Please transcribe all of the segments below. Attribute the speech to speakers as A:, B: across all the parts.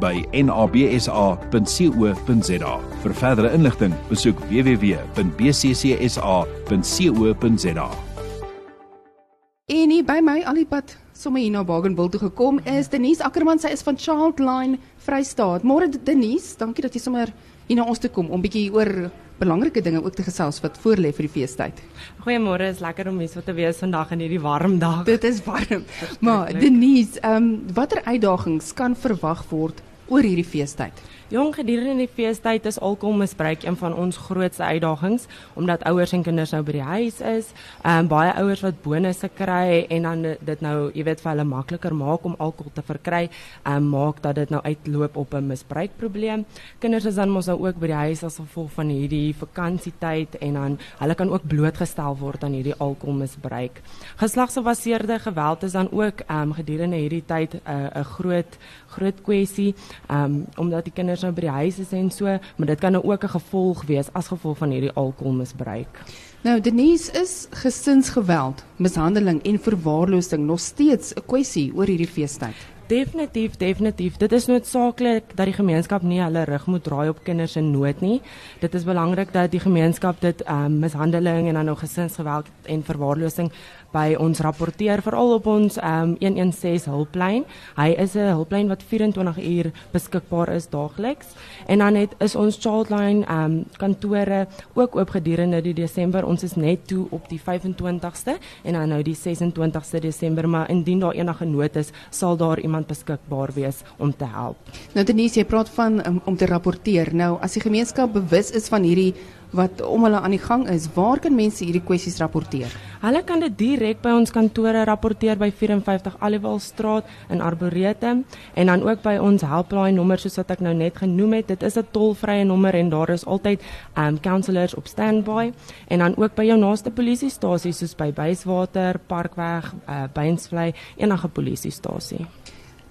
A: by nabsa.co.za. Vir verdere inligting, besoek www.bccsa.co.za.
B: En hier by my alipad sommer hier na Bagenwil toe gekom is Denise Ackerman, sy is van Childline Vrystaat. Môre Denise, dankie dat jy sommer hier na ons toe kom om bietjie oor belangrike dinge ook te gesels wat voorlê vir die feestyd.
C: Goeiemôre, is lekker om hier so te wees vandag in hierdie warm dag.
B: Dit is warm. Maar Denise, ehm um, watter uitdagings kan verwag word oor hierdie feestyd?
C: Jong gedurende die feestyd is alkoholmisbruik een van ons grootste uitdagings omdat ouers en kinders nou by die huis is. Ehm um, baie ouers wat bonusse kry en dan dit nou, jy weet, vir hulle makliker maak om alkohol te verkry, ehm um, maak dat dit nou uitloop op 'n misbruikprobleem. Kinders is dan mos nou ook by die huis as gevolg van hierdie vakansietyd en dan hulle kan ook blootgestel word aan hierdie alkoholmisbruik. Geslagsgebaseerde geweld is dan ook ehm um, gedurende hierdie tyd 'n uh, 'n groot groot kwessie, ehm um, omdat die kinders nou by die huis is en so, maar dit kan nou ook 'n gevolg wees as gevolg van hierdie alkoholmisbruik.
B: Nou Denise is gesinsgeweld, mishandeling en verwaarlosing nog steeds 'n kwessie oor hierdie feestyd.
C: Definitief, definitief. Dit is noodsaaklik dat die gemeenskap nie hulle rug moet draai op kinders in nood nie. Dit is belangrik dat die gemeenskap dit ehm um, mishandeling en dan nog gesinsgeweld en verwaarlosing by ons rapporteer veral op ons um, 116 hulplyn. Hy is 'n hulplyn wat 24 uur beskikbaar is daagliks. En dan het is ons Childline um kantore ook oop gedurende die Desember. Ons is net toe op die 25ste en dan nou die 26ste Desember, maar indien daar enige nood is, sal daar iemand beskikbaar wees om te help.
B: Nou Denise, jy praat van um, om te rapporteer. Nou as die gemeenskap bewus is van hierdie wat om hulle aan die gang is. Waar kan mense hierdie kwessies rapporteer?
C: Hulle kan dit direk by ons kantore rapporteer by 54 Aliwalstraat in Arboretum en dan ook by ons helpline nommer soos wat ek nou net genoem het. Dit is 'n tolvrye nommer en daar is altyd um counsellors op standby en dan ook by jou naaste polisiestasie soos by Byswater, Parkweg, uh, Beinsvlei, enige polisiestasie.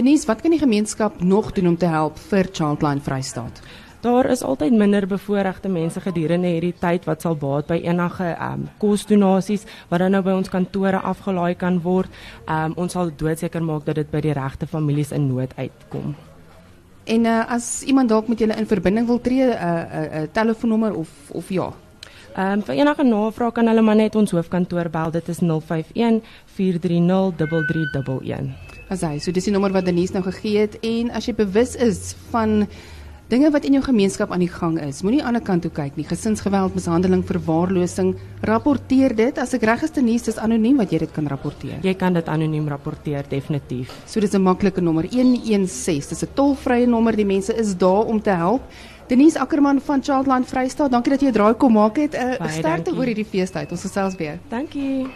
B: Denise, wat kan die gemeenskap nog doen om te help vir Childline Vrystaat?
C: Daar is altyd minder bevoorregte mense gedurende hierdie tyd wat sal baat by enige ehm um, kosdonasies wat dan nou by ons kantore afgelaai kan word. Ehm um, ons sal doodseker maak dat dit by die regte families in nood uitkom.
B: En uh, as iemand dalk met julle in verbinding wil tree, 'n uh, 'n uh, uh, telefoonnommer of of ja.
C: Ehm um, vir enige navraag kan hulle maar net ons hoofkantoor bel. Dit is 051 430 3311.
B: Asai, so dis die nommer wat Denise nou gegee het en as jy bewus is van dinge wat in jou gemeenskap aan die gang is. Moenie aan die ander kant toe kyk nie. Gesinsgeweld, mishandeling, verwaarlosing, rapporteer dit. As ek reg is, Denise, dis anoniem wat jy dit kan rapporteer.
C: Jy kan dit anoniem rapporteer definitief.
B: So dis 'n maklike nommer 116. Dis 'n tolvrye nommer. Die mense is daar om te help. Denise Ackerman van Childline Vrystaat, dankie dat jy 'n draai kom maak het. 'n uh, Sterkte oor hierdie feestyd. Ons gesels weer.
C: Dankie.